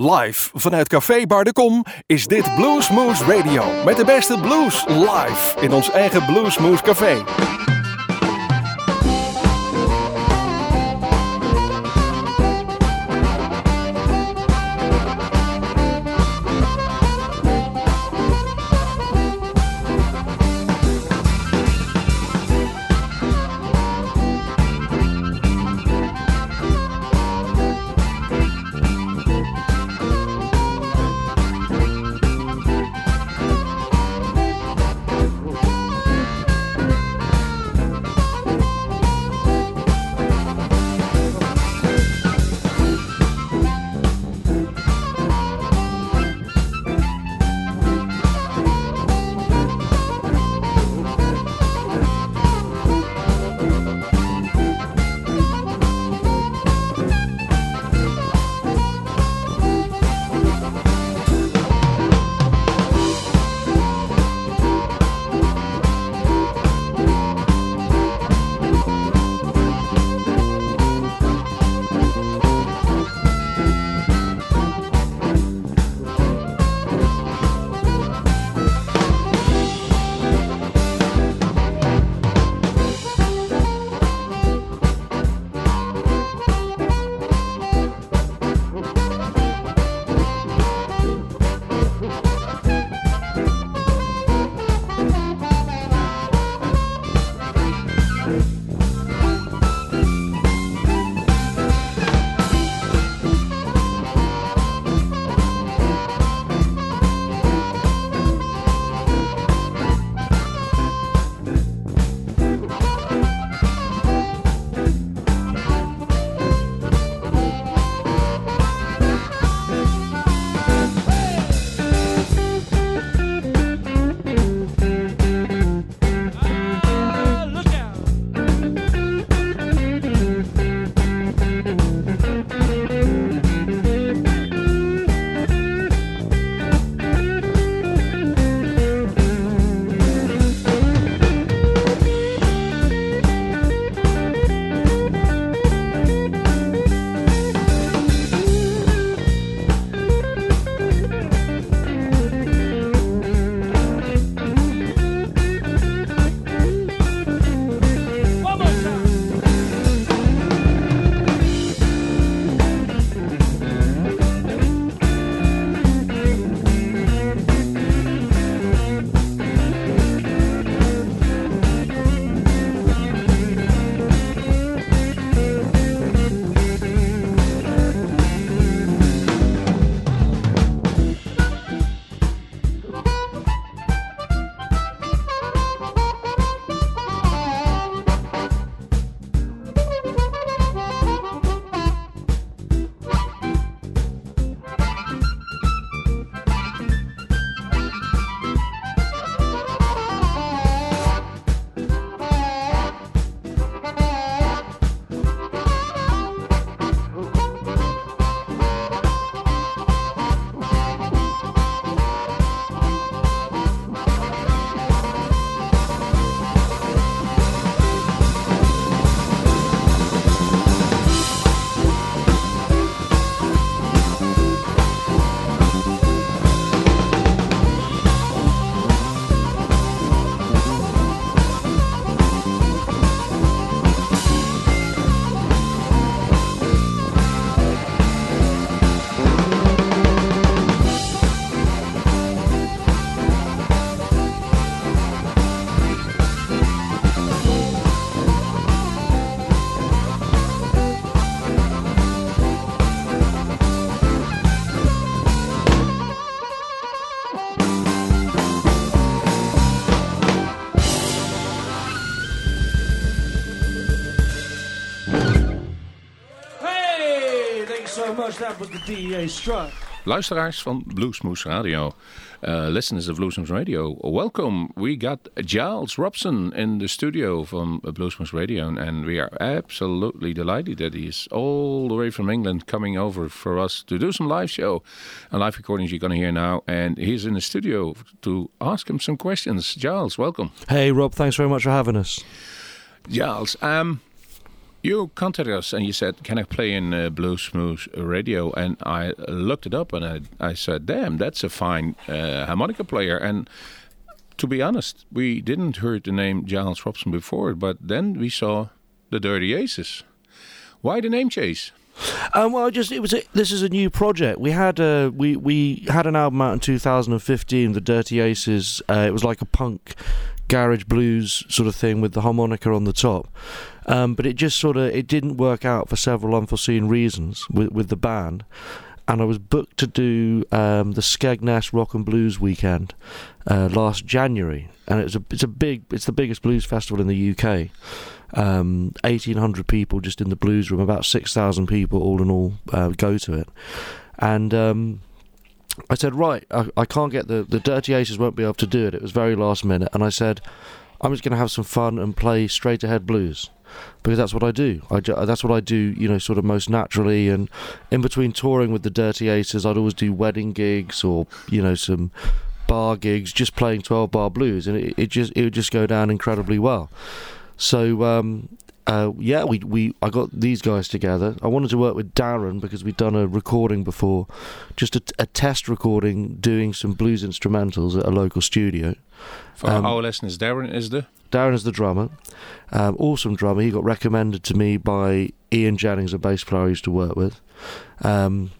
Live vanuit Café Bar de Kom is dit Bluesmoose Radio. Met de beste blues live in ons eigen Bluesmoose Café. Luisteraars van Bluesmoose Radio, uh, listeners of Bluesmoose Radio, welcome. We got Giles Robson in the studio from Bluesmoose Radio, and we are absolutely delighted that he is all the way from England coming over for us to do some live show and live recordings you're going to hear now. And he's in the studio to ask him some questions. Giles, welcome. Hey, Rob, thanks very much for having us. Giles, um, you contacted us and you said, "Can I play in uh, Bluesmoose Radio?" And I looked it up and I, I said, "Damn, that's a fine uh, harmonica player." And to be honest, we didn't heard the name Giles Robson before, but then we saw the Dirty Aces. Why the name Chase? Um, well, just it was. A, this is a new project. We had a we we had an album out in 2015, The Dirty Aces. Uh, it was like a punk garage blues sort of thing with the harmonica on the top. Um, but it just sort of it didn't work out for several unforeseen reasons with with the band. And I was booked to do um, the Skegness Rock and Blues weekend uh, last January, and it's a it's a big it's the biggest blues festival in the UK. Um, 1,800 people just in the blues room, about 6,000 people all in all uh, go to it. And um, I said, right, I, I can't get the, the Dirty Aces won't be able to do it. It was very last minute. And I said, I'm just going to have some fun and play straight ahead blues because that's what I do. I, that's what I do, you know, sort of most naturally. And in between touring with the Dirty Aces, I'd always do wedding gigs or, you know, some bar gigs, just playing 12 bar blues. And it, it just, it would just go down incredibly well. So um, uh, yeah, we, we I got these guys together. I wanted to work with Darren because we'd done a recording before, just a, a test recording, doing some blues instrumentals at a local studio. For um, our listeners, Darren is the Darren is the drummer, um, awesome drummer. He got recommended to me by Ian Jennings, a bass player I used to work with. Um,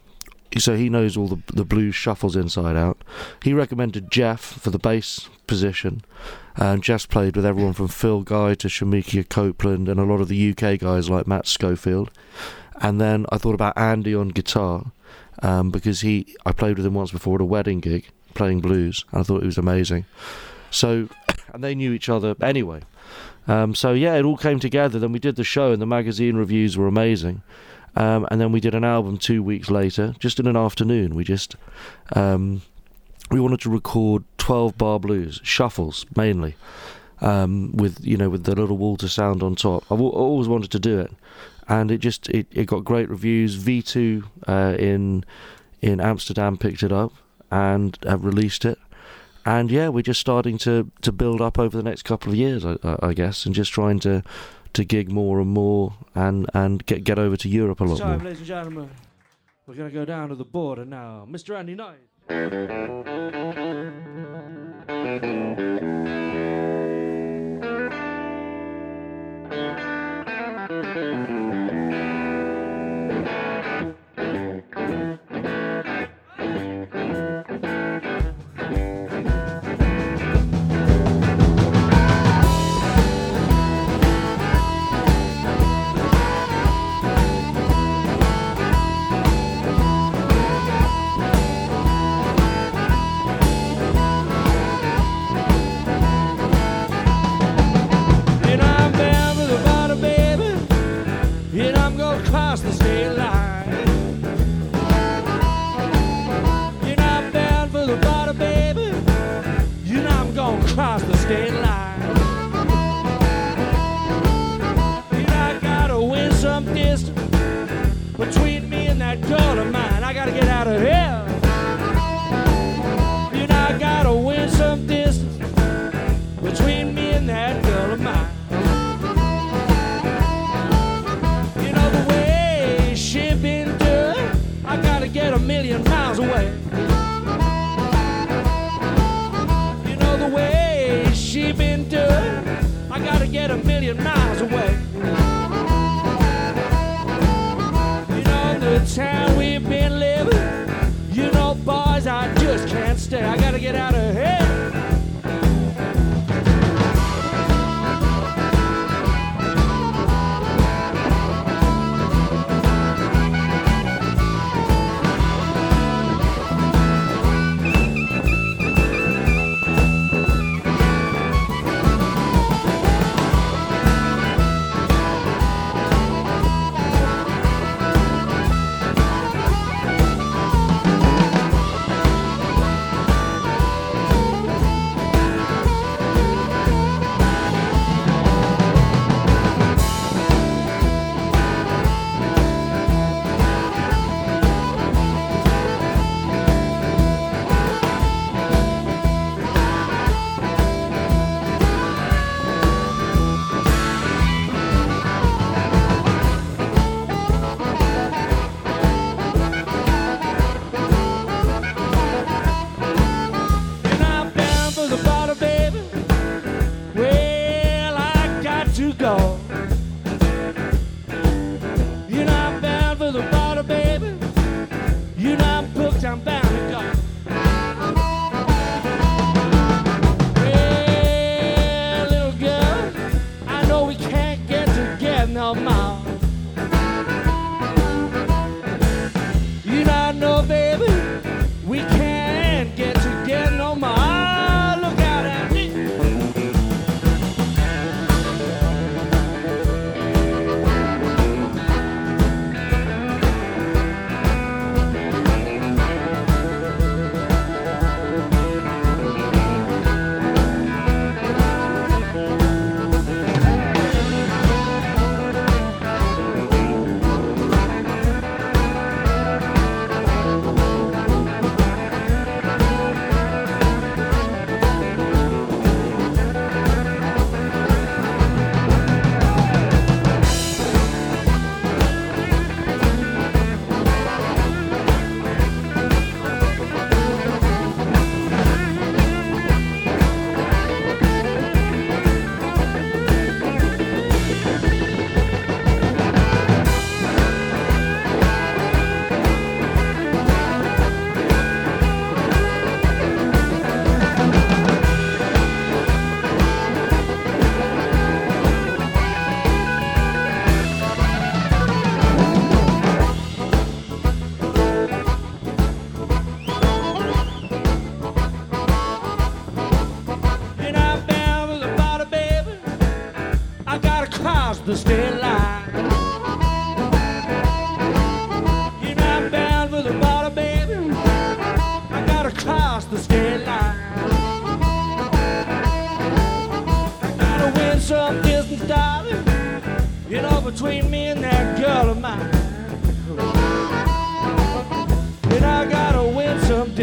so he knows all the the blues shuffles inside out. He recommended Jeff for the bass position, and Jeff's played with everyone from Phil Guy to Shemekia Copeland and a lot of the UK guys like Matt Schofield. And then I thought about Andy on guitar um, because he I played with him once before at a wedding gig playing blues, and I thought he was amazing. So, and they knew each other anyway. Um, so yeah, it all came together. Then we did the show, and the magazine reviews were amazing. Um, and then we did an album two weeks later, just in an afternoon. We just um, we wanted to record twelve bar blues shuffles mainly, um, with you know with the little Walter sound on top. I've always wanted to do it, and it just it, it got great reviews. V two uh, in in Amsterdam picked it up and have released it. And yeah, we're just starting to, to build up over the next couple of years, I, I guess, and just trying to to gig more and more and, and get get over to Europe a lot time, more. ladies and gentlemen. We're gonna go down to the border now. Mr. Andy Knight. And get a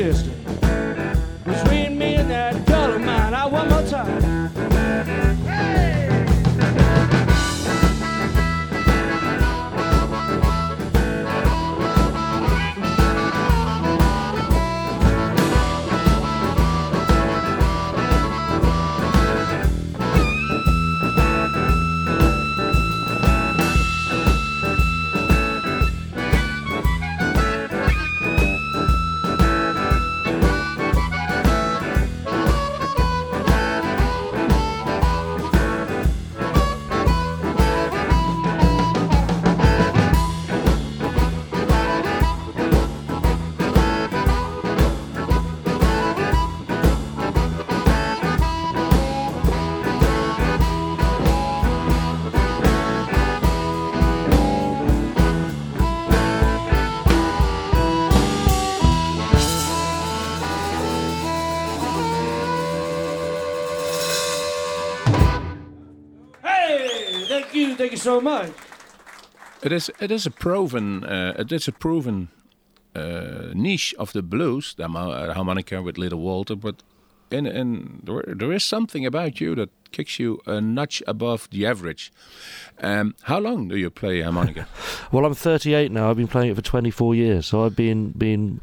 win you, so much. It is it is a proven uh, it is a proven uh, niche of the blues, the uh, harmonica with Little Walter, but in in there, there is something about you that kicks you a notch above the average. Um, how long do you play harmonica? Well, I'm 38 now. I've been playing it for 24 years, so I've been been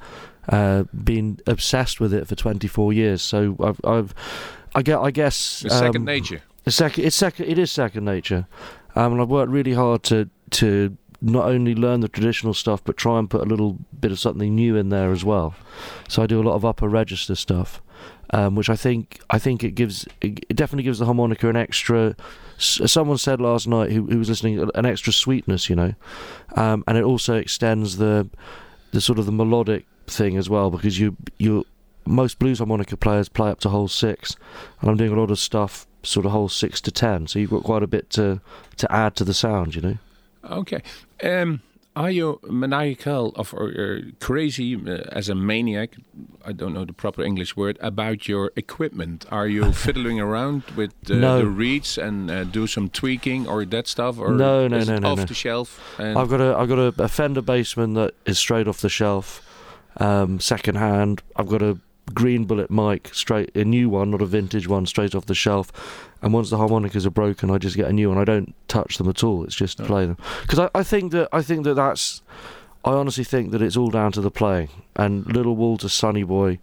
uh, been obsessed with it for 24 years. So I've, I've I get I guess It's second um, nature. It's second. It's second. It is second nature, um, and I've worked really hard to to not only learn the traditional stuff, but try and put a little bit of something new in there as well. So I do a lot of upper register stuff, um, which I think I think it gives it definitely gives the harmonica an extra. Someone said last night who, who was listening an extra sweetness, you know, um, and it also extends the the sort of the melodic thing as well because you you most blues harmonica players play up to hole six, and I'm doing a lot of stuff sort of hole six to ten, so you've got quite a bit to to add to the sound, you know. Okay. Um, are you maniacal of or uh, crazy uh, as a maniac? I don't know the proper English word about your equipment. Are you fiddling around with uh, No. the reeds and uh, do some tweaking or that stuff? Or No, no, no, no, off no. the shelf. And I've got a I've got a, a Fender Bassman that is straight off the shelf, um, second hand. I've got a green bullet mic, straight a new one, not a vintage one, straight off the shelf. And once the harmonicas are broken, I just get a new one. I don't touch them at all. It's just to Oh. play them because I, I think that I think that that's I honestly think that it's all down to the playing. And Little Walter Sonny Boy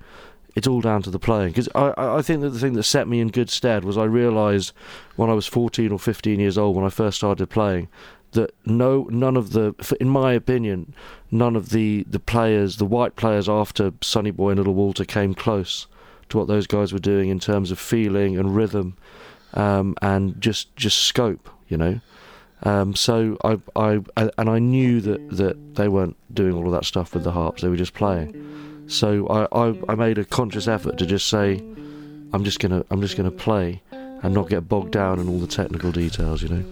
it's all down to the playing. Because I, I I think that the thing that set me in good stead was I realised when I was 14 or 15 years old when I first started playing that no none of the in my opinion none of the the players the white players after Sonny Boy and Little Walter came close to what those guys were doing in terms of feeling and rhythm um, and just just scope you know? Um, so I, I and I knew that that they weren't doing all of that stuff with the harps they were just playing. So I, I, I made a conscious effort to just say I'm just gonna I'm just gonna play and not get bogged down in all the technical details you know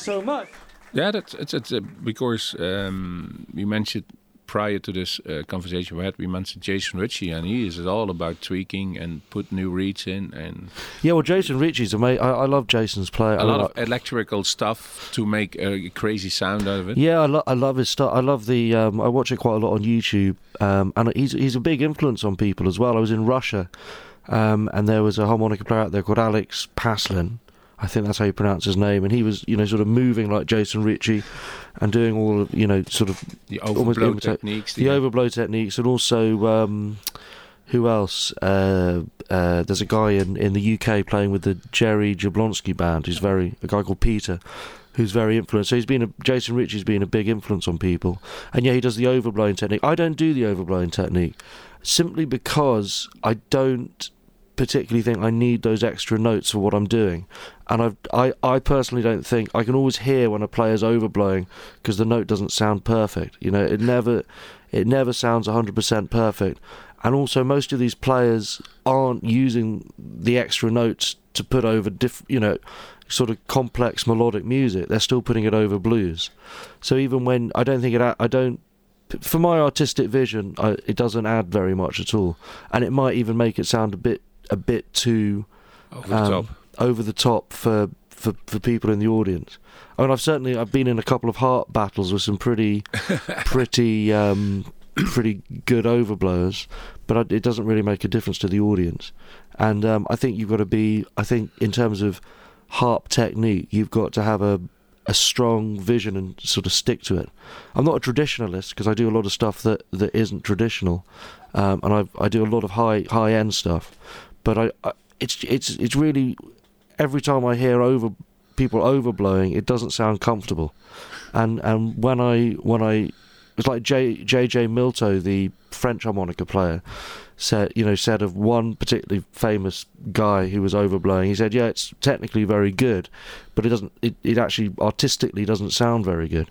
so much. Yeah, that's it's, it's uh, because um, we mentioned prior to this uh, conversation we had, we mentioned Jason Ricci, and he is all about tweaking and put new reeds in and Yeah, well, Jason Ricci's amazing. I, I love Jason's play. a I lot like- of electrical stuff to make a crazy sound out of it. Yeah, I, lo- I love his stuff. I love the. Um, I watch it quite a lot on YouTube, um, and he's he's a big influence on people as well. I was in Russia, um, and there was a harmonica player out there called Alex Paslin. I think that's how you pronounce his name, and he was, you know, sort of moving like Jason Ricci, and doing all of, you know, sort of The overblow techniques. the overblow techniques, and also um, who else? Uh, uh, there's a guy in, in the UK playing with the Jerry Jablonski band. Who's very a guy called Peter, who's very influenced. So he's been a, Jason Ricci's been a big influence on people, and yeah, he does the overblowing technique. I don't do the overblowing technique simply because I don't particularly think I need those extra notes for what I'm doing. And I've, I, I personally don't think I can always hear when a player's overblowing because the note doesn't sound perfect. You know, it never, it never sounds 100% perfect. And also, most of these players aren't using the extra notes to put over, diff, you know, sort of complex melodic music. They're still putting it over blues. So even when I don't think it, I don't for my artistic vision, I, it doesn't add very much at all, and it might even make it sound a bit a bit too over the um, top. Over the top for, for for people in the audience. I mean, I've certainly I've been in a couple of heart battles with some pretty pretty um, pretty good overblowers, but I, it doesn't really make a difference to the audience. And um, I think you've got to be. I think in terms of harp technique, you've got to have a a strong vision and sort of stick to it. I'm not a traditionalist because I do a lot of stuff that, that isn't traditional, um, and I I do a lot of high high end stuff. But I, I it's it's it's really every time I hear over people overblowing, it doesn't sound comfortable. And and when I when I it's like J J J Milteau, the French harmonica player, said you know said of one particularly famous guy who was overblowing. He said, "Yeah, it's technically very good, but it doesn't. It, it actually artistically doesn't sound very good."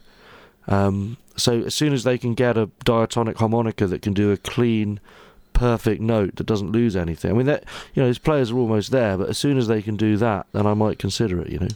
Um, so as soon as they can get a diatonic harmonica that can do a clean, perfect note that doesn't lose anything, I mean that you know his players are almost there, but as soon as they can do that, then I might consider it. You know.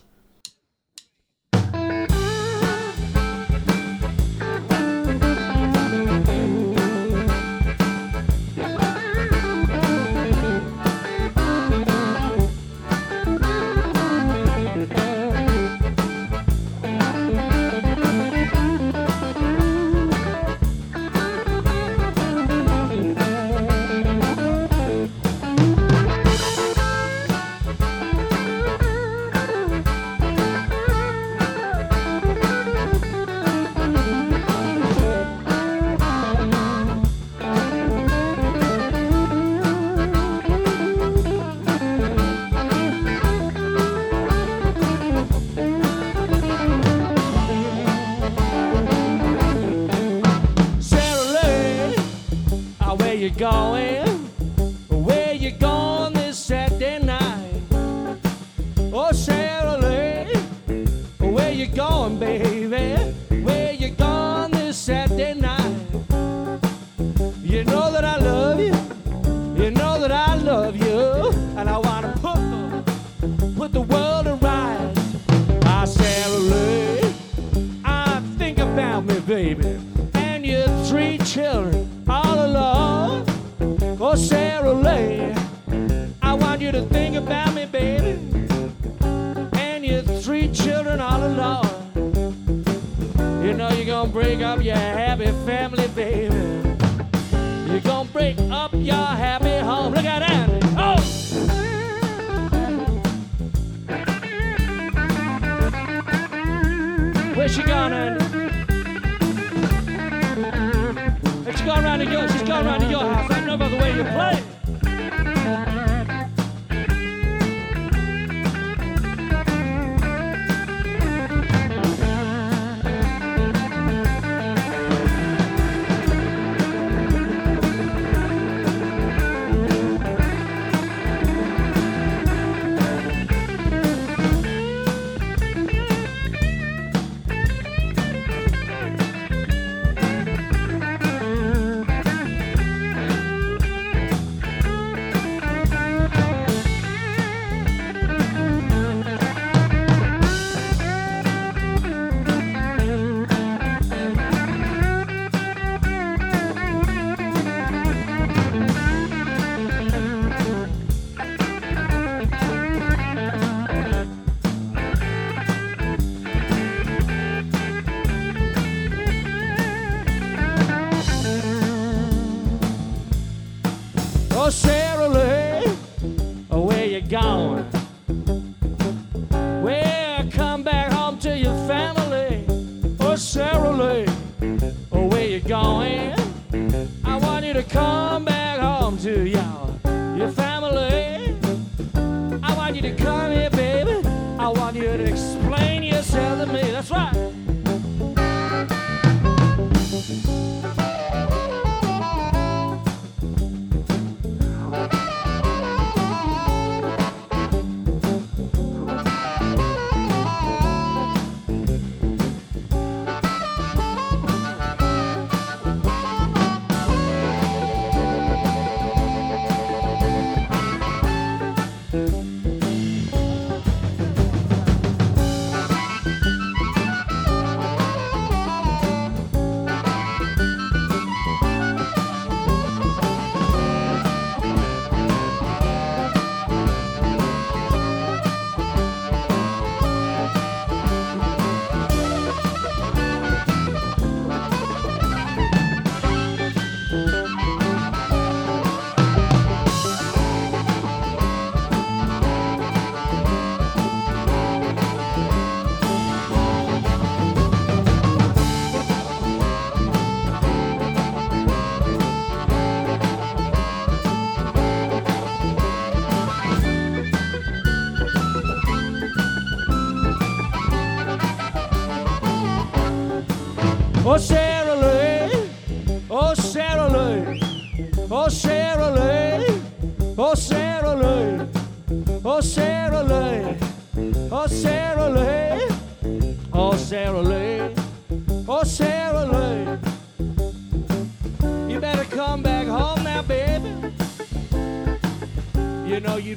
Lee, I want you to think about me, baby, and your three children all alone. You know you're gonna break up your happy family, baby. You're gonna break up your happy home. Look at that. Oh! Where's she gone, Andy? Has she gone round to your, she's gone round to your house. I know by the way you play.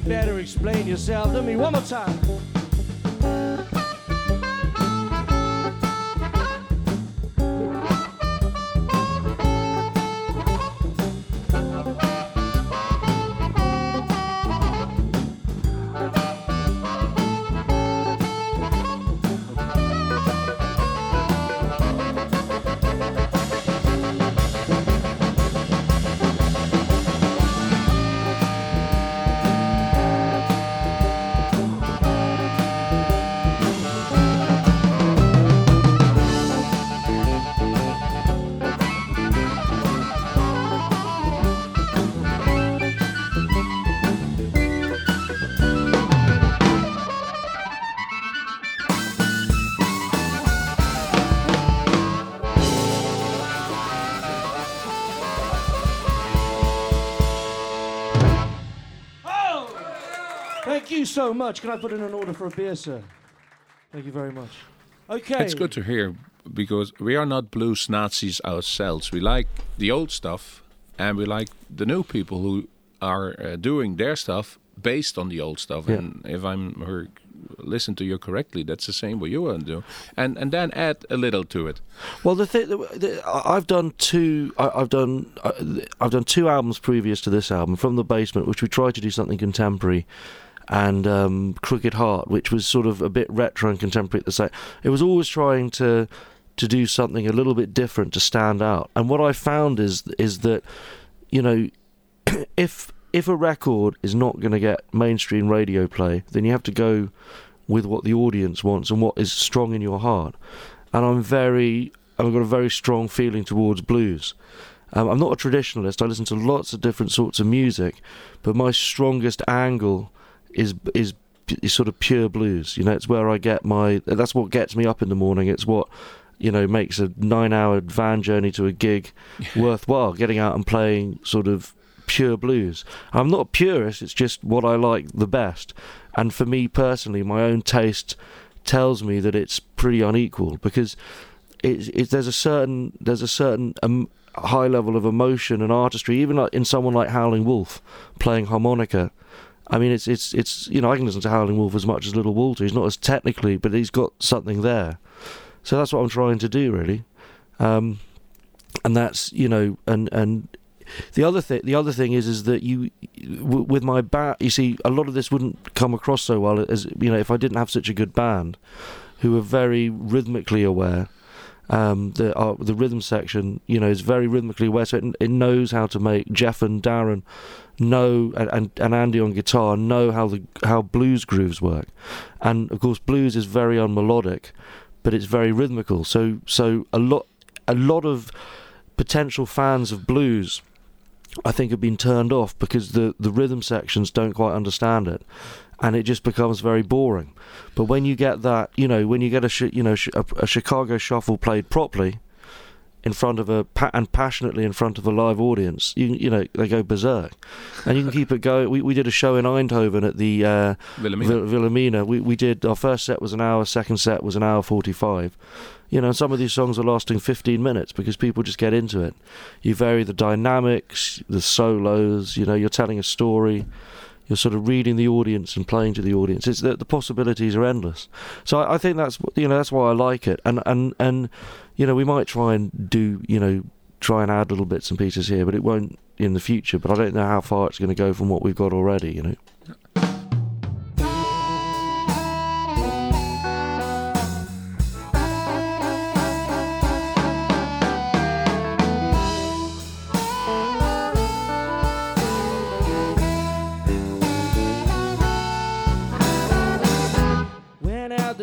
Better explain yourself to me one more time. So much. Can I put in an order for a beer, sir? Thank you very much. Okay. It's good to hear because we are not blues Nazis ourselves. We like the old stuff and we like the new people who are uh, doing their stuff based on the old stuff. Yeah. And if I'm heard, listen to you correctly, that's the same what you want to do. And and then add a little to it. Well, the thing the, the, I- I've done two. I, I've done. I, I've done two albums previous to this album, from the basement, which we tried to do something contemporary, and um, Crooked Heart, which was sort of a bit retro and contemporary at the same. It was always trying to to do something a little bit different to stand out. And what I found is is that, you know, if if a record is not going to get mainstream radio play, then you have to go with what the audience wants and what is strong in your heart. And I'm very, I've got a very strong feeling towards blues. Um, I'm not a traditionalist. I listen to lots of different sorts of music, but my strongest angle is is is sort of pure blues. You know, it's where I get my. That's what gets me up in the morning. It's what you know makes a nine-hour van journey to a gig worthwhile. Getting out and playing sort of pure blues. I'm not a purist. It's just what I like the best. And for me personally, my own taste tells me that it's pretty unequal because it's, it's there's a certain there's a certain um, high level of emotion and artistry, even like in someone like Howling Wolf playing harmonica. I mean, it's it's it's you know I can listen to Howling Wolf as much as Little Walter. He's not as technically, but he's got something there. So that's what I'm trying to do, really. Um, and that's you know, and and the other thing the other thing is is that you w- with my band, you see, a lot of this wouldn't come across so well as you know if I didn't have such a good band who are very rhythmically aware. Um, the uh, the rhythm section, you know, is very rhythmically aware, so it, it knows how to make Jeff and Darren know and, and, and Andy on guitar know how the how blues grooves work, and of course blues is very unmelodic, but it's very rhythmical. So so a lot a lot of potential fans of blues, I think, have been turned off because the the rhythm sections don't quite understand it, and it just becomes very boring. But when you get that, you know, when you get a sh- you know sh- a, a Chicago shuffle played properly, in front of a pa- and passionately in front of a live audience, you you know they go berserk, and you can keep it going. We we did a show in Eindhoven at the uh, Wilhelmina. Wilhelmina. We we did our first set was an hour, second set was an hour forty five. You know, some of these songs are lasting fifteen minutes because people just get into it. You vary the dynamics, the solos. You know, you're telling a story. You're sort of reading the audience and playing to the audience. It's that the possibilities are endless. So I, I think that's you know that's why I like it. And and and you know we might try and do you know try and add little bits and pieces here, but it won't in the future. But I don't know how far it's going to go from what we've got already. You know.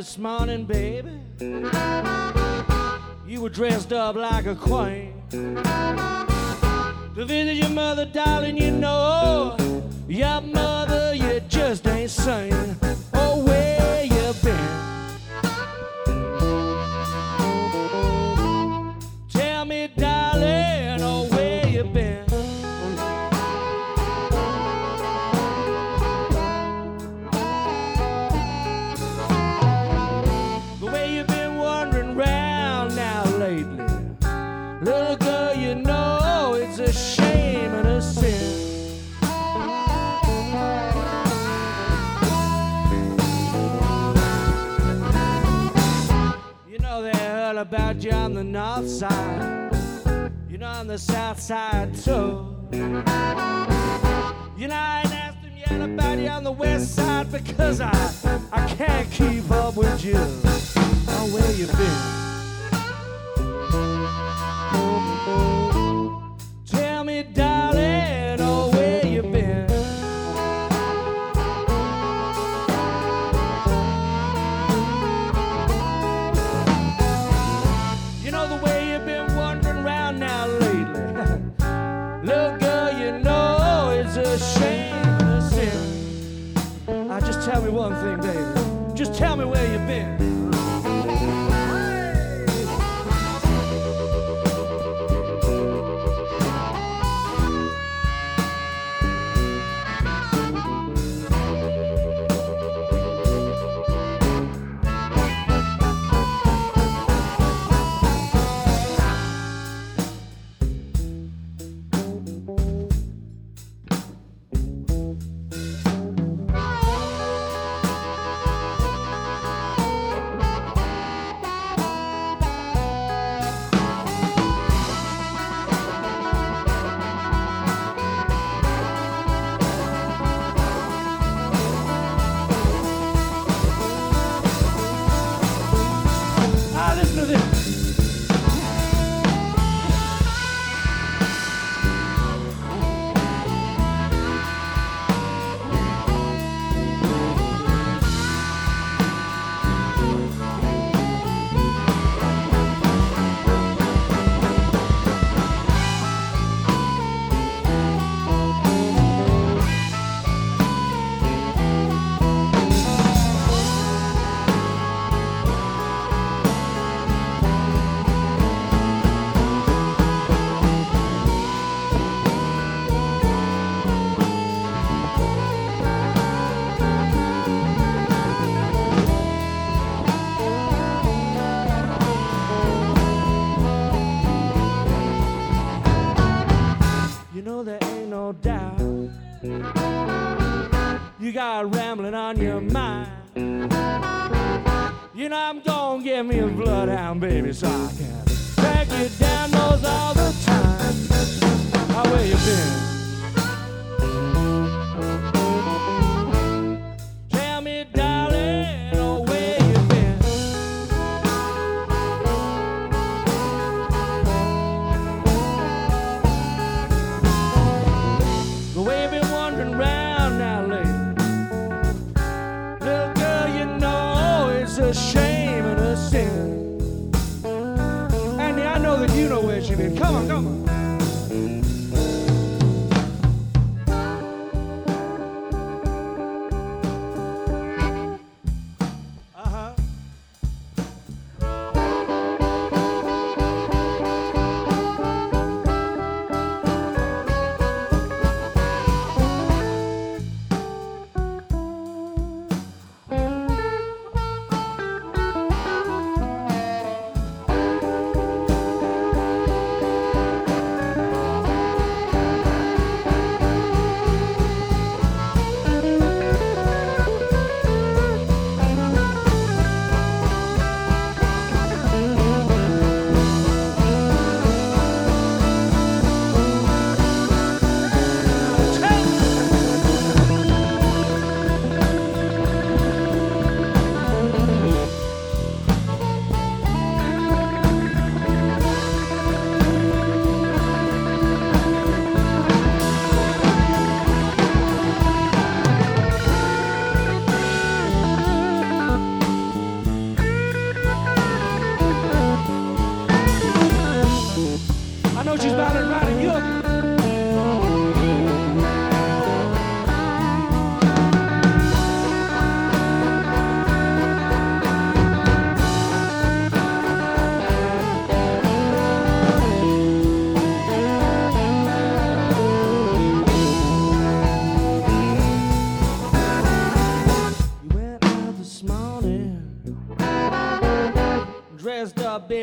This morning, baby. You were dressed up like a queen. To visit your mother, darling, you know. Your mother, you just ain't sane. north side, you know I'm the south side too. You know I ain't asked him yet about you on the west side because I I can't keep up with you. Oh, where you been? Oh, oh. where you been.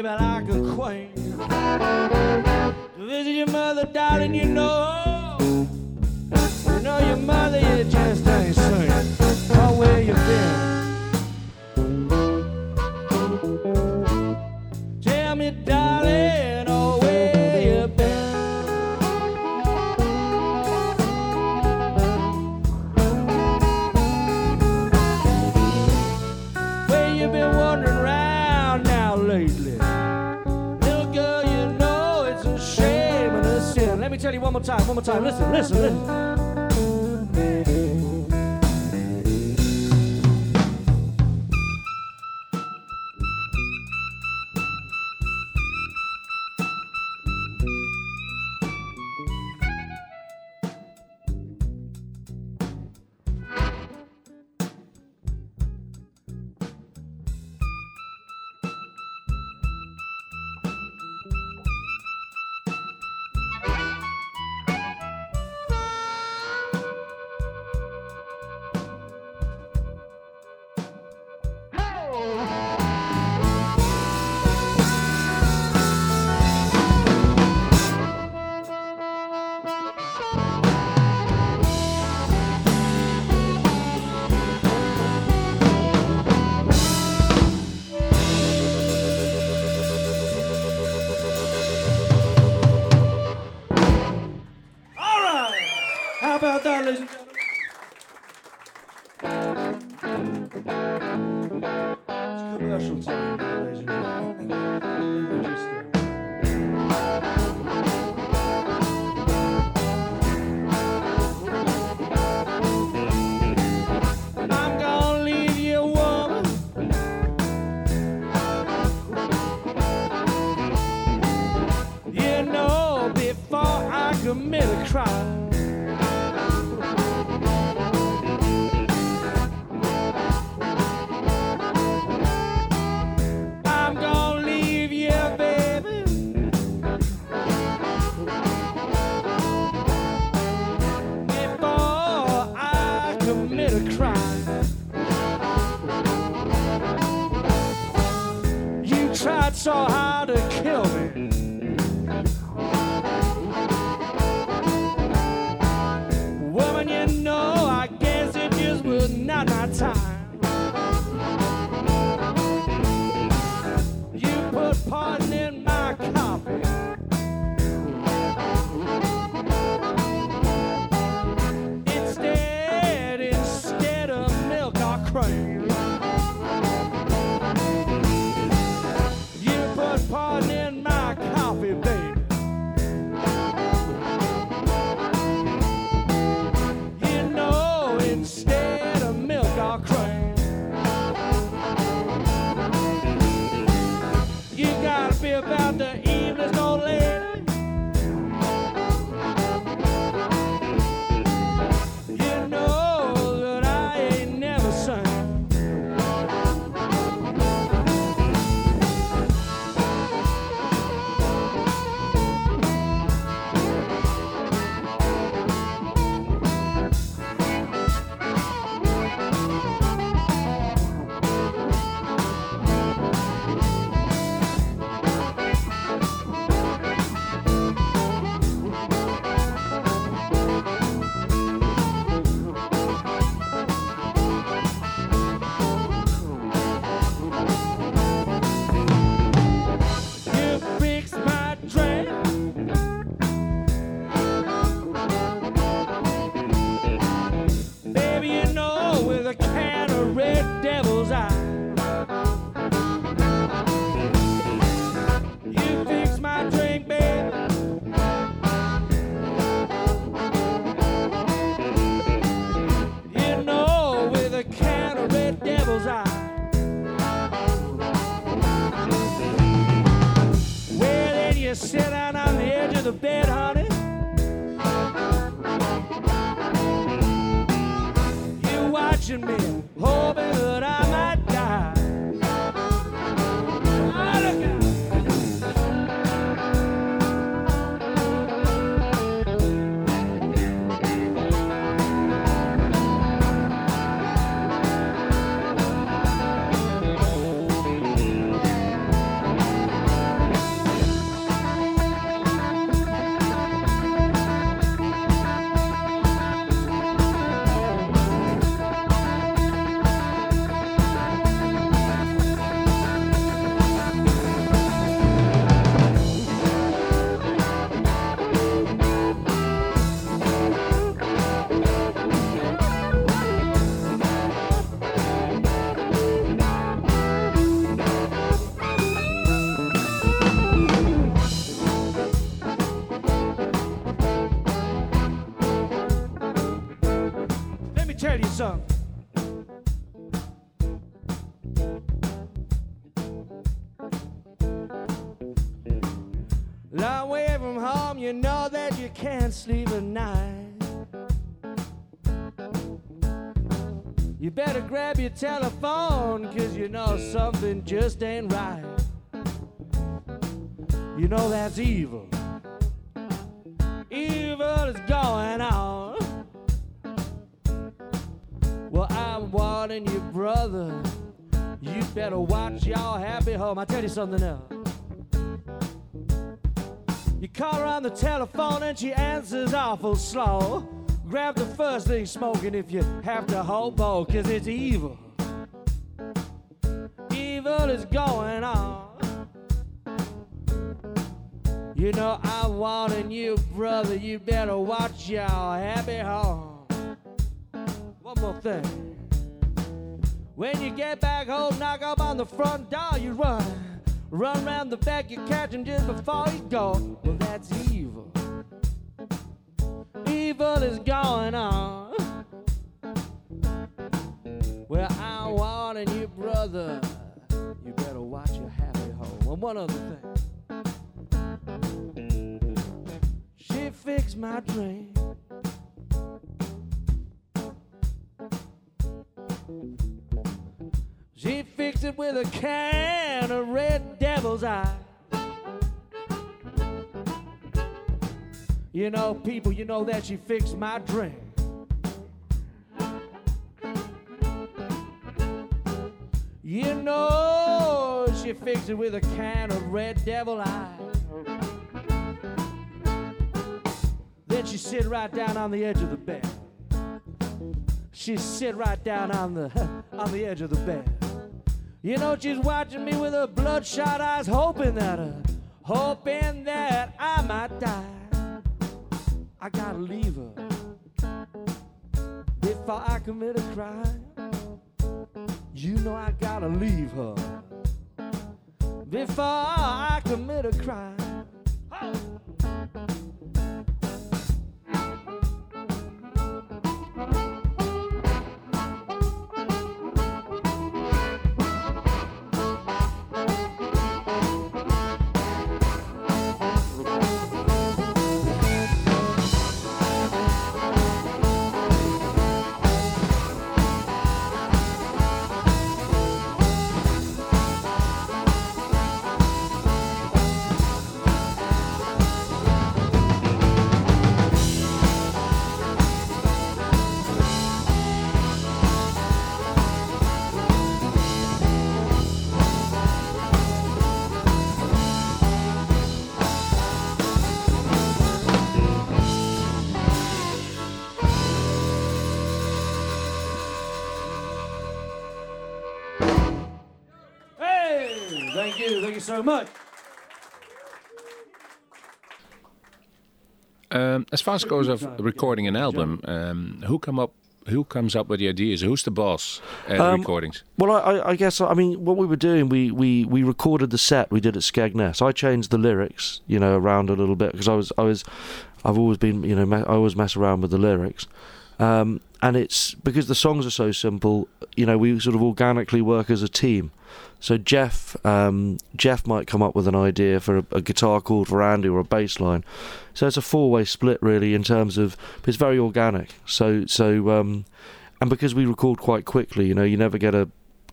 baby. You better grab your telephone, cause you know something just ain't right. You know that's evil. Evil is going on. Well, I'm warning you, brother. You better watch your happy home. I tell you something else. You call her on the telephone and she answers awful slow. Grab the first thing smoking if you have to hobo, cause it's evil. Evil is going on. You know I'm warning you, brother, you better watch your happy home. One more thing. When you get back home, knock up on the front door, you run. Run round the back, you catch him just before you go. Well, that's evil. Evil is going on. Well, I'm warning you, brother. You better watch your happy home. And one other thing. She fixed my drink. She fixed it with a can of red devil's eye. You know, people, you know that she fixed my drink. You know she fixed it with a can of red devil eye. Then she sit right down on the edge of the bed. She sit right down on the on the edge of the bed. You know she's watching me with her bloodshot eyes, hoping that uh, hoping that I might die. I gotta leave her before I commit a crime. You know I gotta leave her before I commit a crime. Thank you, so much. Um, as far as goes of recording an album, um, who come up? Who comes up with the ideas? Who's the boss at Um, recordings? Well, I, I- I guess I mean what we were doing. We, we, we recorded the set we did at Skegness. I changed the lyrics, you know, around a little bit because I was I was I've always been you know me- I always mess around with the lyrics, um, and it's because the songs are so simple. You know, we sort of organically work as a team. So Jeff um, Jeff might come up with an idea for a, a guitar chord for Andy or a bass line. So it's a four way split really in terms of it's very organic. So so um, and because we record quite quickly, you know, you never get a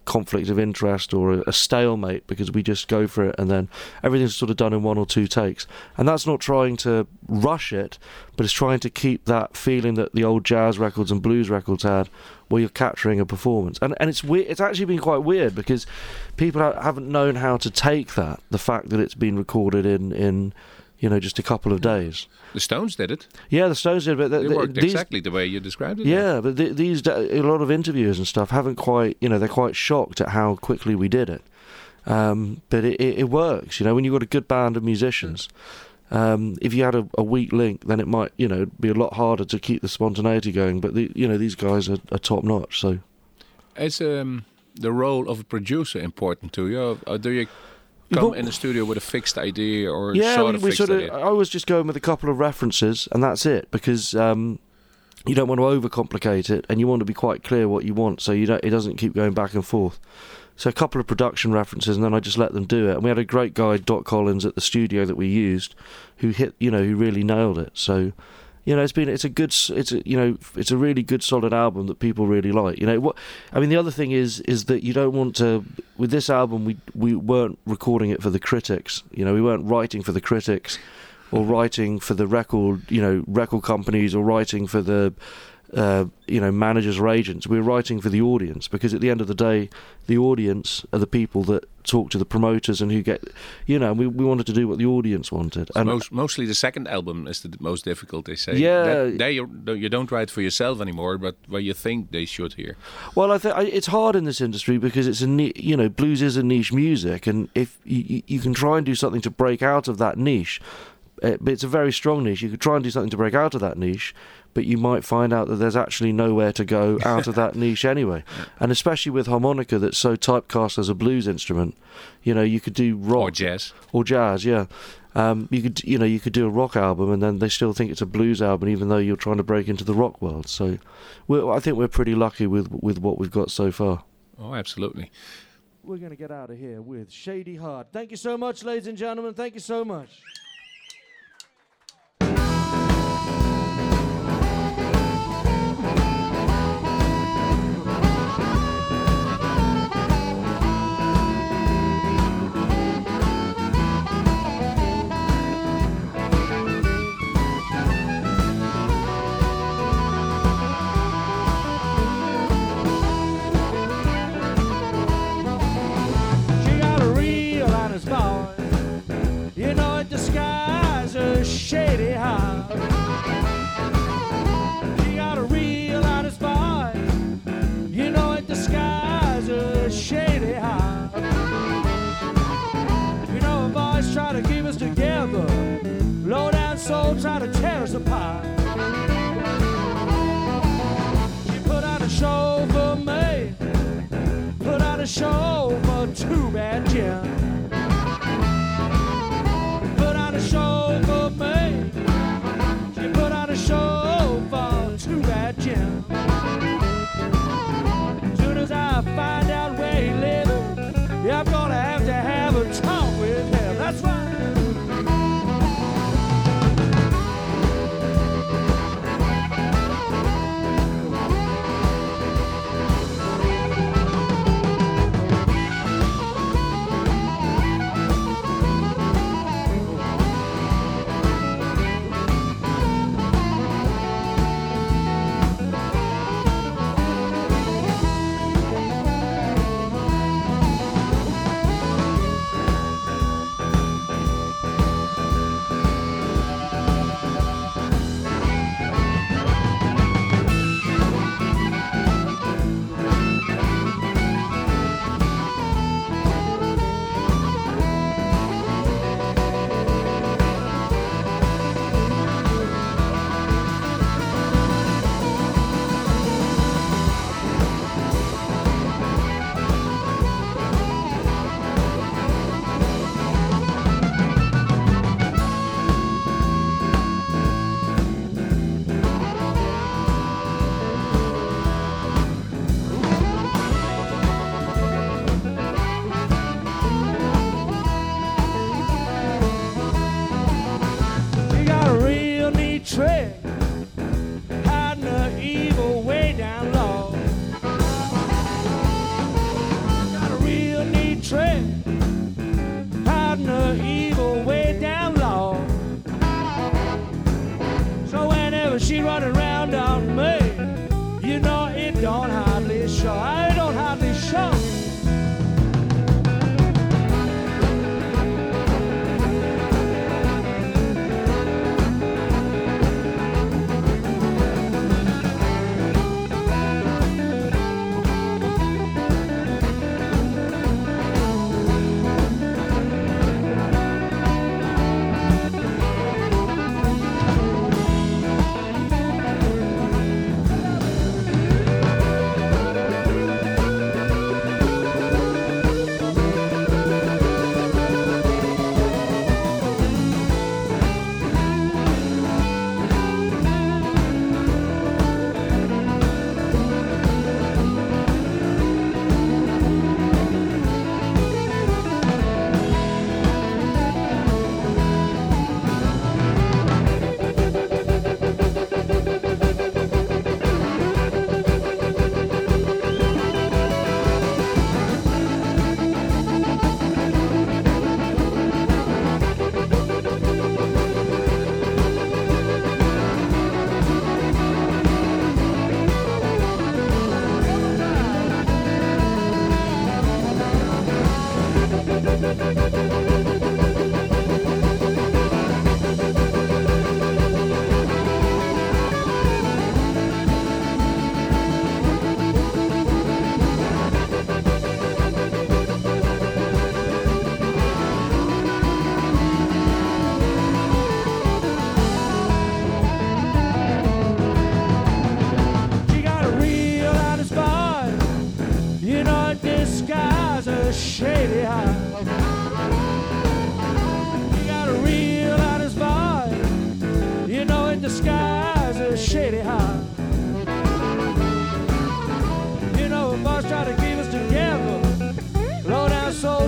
conflict of interest or a, stalemate because we just go for it and then everything's sort of done in one or two takes. And that's not trying to rush it, but it's trying to keep that feeling that the old jazz records and blues records had where you're capturing a performance. And and it's weird it's actually been quite weird because people ha- haven't known how to take that, the fact that it's been recorded in in you know just a couple of days. The Stones did it. Yeah, the Stones did, but They th- th- worked these exactly the way you described it. yeah, but th- these a lot of interviewers and stuff haven't quite, you know, they're quite shocked at how quickly we did it. Um, but it, it, it works, you know, when you've got a good band of musicians. Um, if you had a, a weak link, then it might, you know, be a lot harder to keep the spontaneity going. But the, you know, these guys are, are top notch. So Is um, the role of a producer important to you, or do you come in the studio with a fixed idea or yeah, sort we, of we fixed sort of. idea? I was just going with a couple of references, and that's it because um, you don't want to overcomplicate it, and you want to be quite clear what you want, so you don't. It doesn't keep going back and forth. So a couple of production references, and then I just let them do it. And we had a great guy, Doc Collins, at the studio that we used, who hit, you know, who really nailed it. So, you know, it's been it's a good it's a you know, it's a really good solid album that people really like. You know, what I mean, the other thing is is that you don't want to with this album we we weren't recording it for the critics. You know, we weren't writing for the critics or writing for the record, you know, record companies or writing for the uh, you know managers or agents. We're writing for the audience because at the end of the day, the audience are the people that talk to the promoters and who get, you know, we we wanted to do what the audience wanted. And Most, mostly the second album is the most difficult. They say. Yeah. That, there you you don't write for yourself anymore, but what you think they should hear. Well, I think it's hard in this industry because it's a ni- you know blues is a niche music, and if you, you- can try and do something to break out of that niche, but it's a very strong niche. You could try and do something to break out of that niche, but you might find out that there's actually nowhere to go out of that niche anyway. And especially with harmonica, that's so typecast as a blues instrument, you know, you could do rock Or jazz. or jazz, yeah. Um, you could, you know, you could do a rock album, and then they still think it's a blues album, even though you're trying to break into the rock world. So, we're, I think we're pretty lucky with with what we've got so far. Oh, absolutely. We're going to get out of here with Shady Heart. Thank you so much, ladies and gentlemen. Thank you so much. Show for me put on a show for two Bad Jim.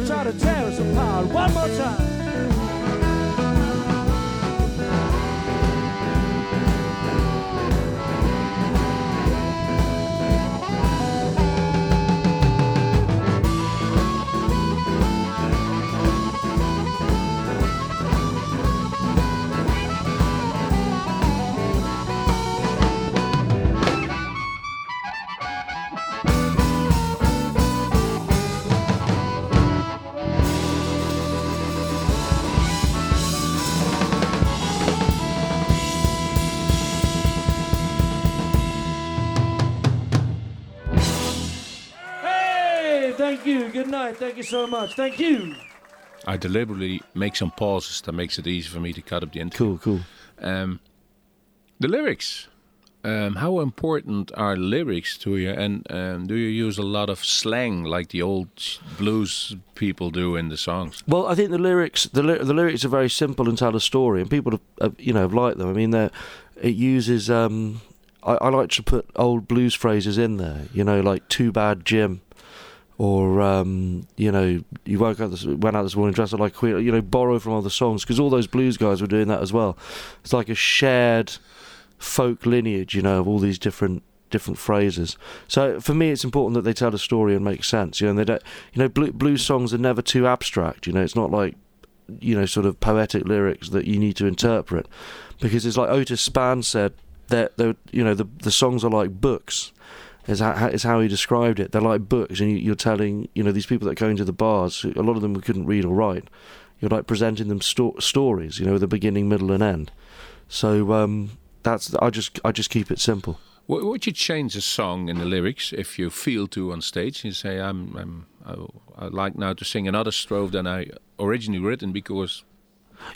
Try to tear us apart. One more time. Night. Thank you so much. Thank you. I deliberately make some pauses that makes it easy for me to cut up the end. Cool, cool. Um, the lyrics. Um, how important are lyrics to you? And um, do you use a lot of slang like the old blues people do in the songs? Well, I think the lyrics, the, ly- the lyrics are very simple and tell a story, and people have, have you know, have liked them. I mean, it uses. Um, I, I like to put old blues phrases in there. You know, like "Too bad, Jim," or um, you know, "You woke up this, went out this morning dressed like queen." You know, borrow from other songs because all those blues guys were doing that as well. It's like a shared folk lineage, you know, of all these different different phrases. So for me, it's important that they tell a story and make sense. You know, and they don't. You know, blue, blues songs are never too abstract. You know, it's not like you know sort of poetic lyrics that you need to interpret because it's like Otis Spann said that the you know the the songs are like books. Is how, is how he described it. They're like books, and you, you're telling you know these people that go into the bars. A lot of them couldn't read or write. You're like presenting them sto- stories, you know, the beginning, middle, and end. So um, that's I just I just keep it simple. Would would you change a song in the lyrics if you feel to on stage? You say, "I'm, I'm I, I like now to sing another strophe than I originally written because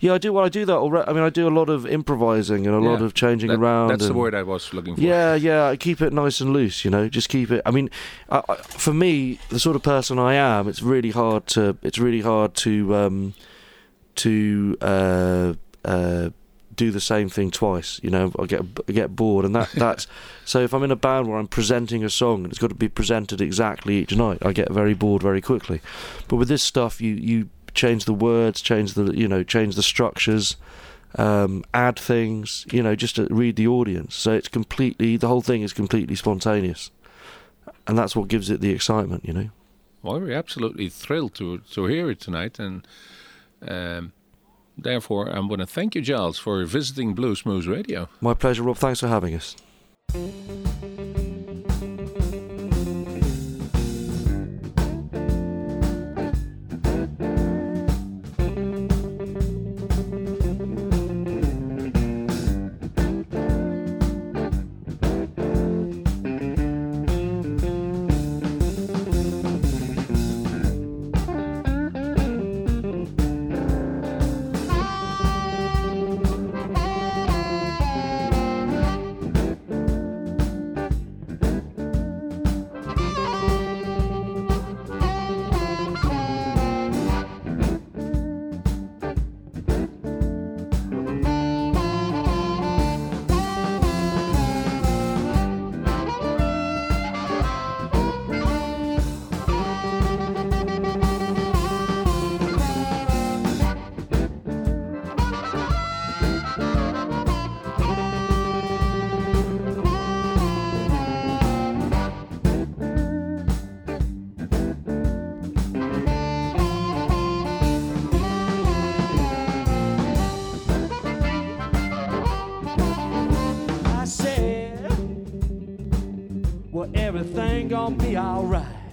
Yeah, I do. Well, I do that already. I mean, I do a lot of improvising and a lot of changing that- around. That's the word I was looking for. Yeah, yeah. I keep it nice and loose. You know, just keep it. I mean, I, I, for me, the sort of person I am, it's really hard to. It's really hard to um, to uh, uh, do the same thing twice. You know, I get I get bored, and that that's so. If I'm in a band where I'm presenting a song and it's got to be presented exactly each night, I get very bored very quickly. But with this stuff, you you change the words, change the you know, change the structures um, add things, you know, just to read the audience. So it's completely, the whole thing is completely spontaneous. And that's what gives it the excitement, you know. Well, we're absolutely thrilled to to hear it tonight, and um, therefore I'm going to thank you, Giles, for visiting Bluesmoose Radio. My pleasure, Rob. Thanks for having us. Everything gonna be alright.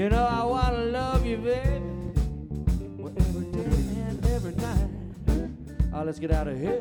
You know I wanna love you, baby. Well, every day and every night. Oh, let's get out of here.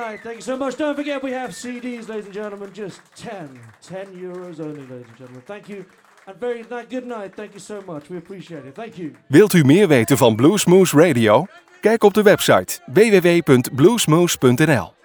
tonight. Thank you so much. Don't forget we have CDs, ladies and gentlemen. Just 10, 10 euros only, ladies and gentlemen. Thank you. And very good night. Thank you so much. We appreciate it. Thank you. Wilt u meer weten van Bluesmoose Radio? Kijk op de website www.bluesmoose.nl.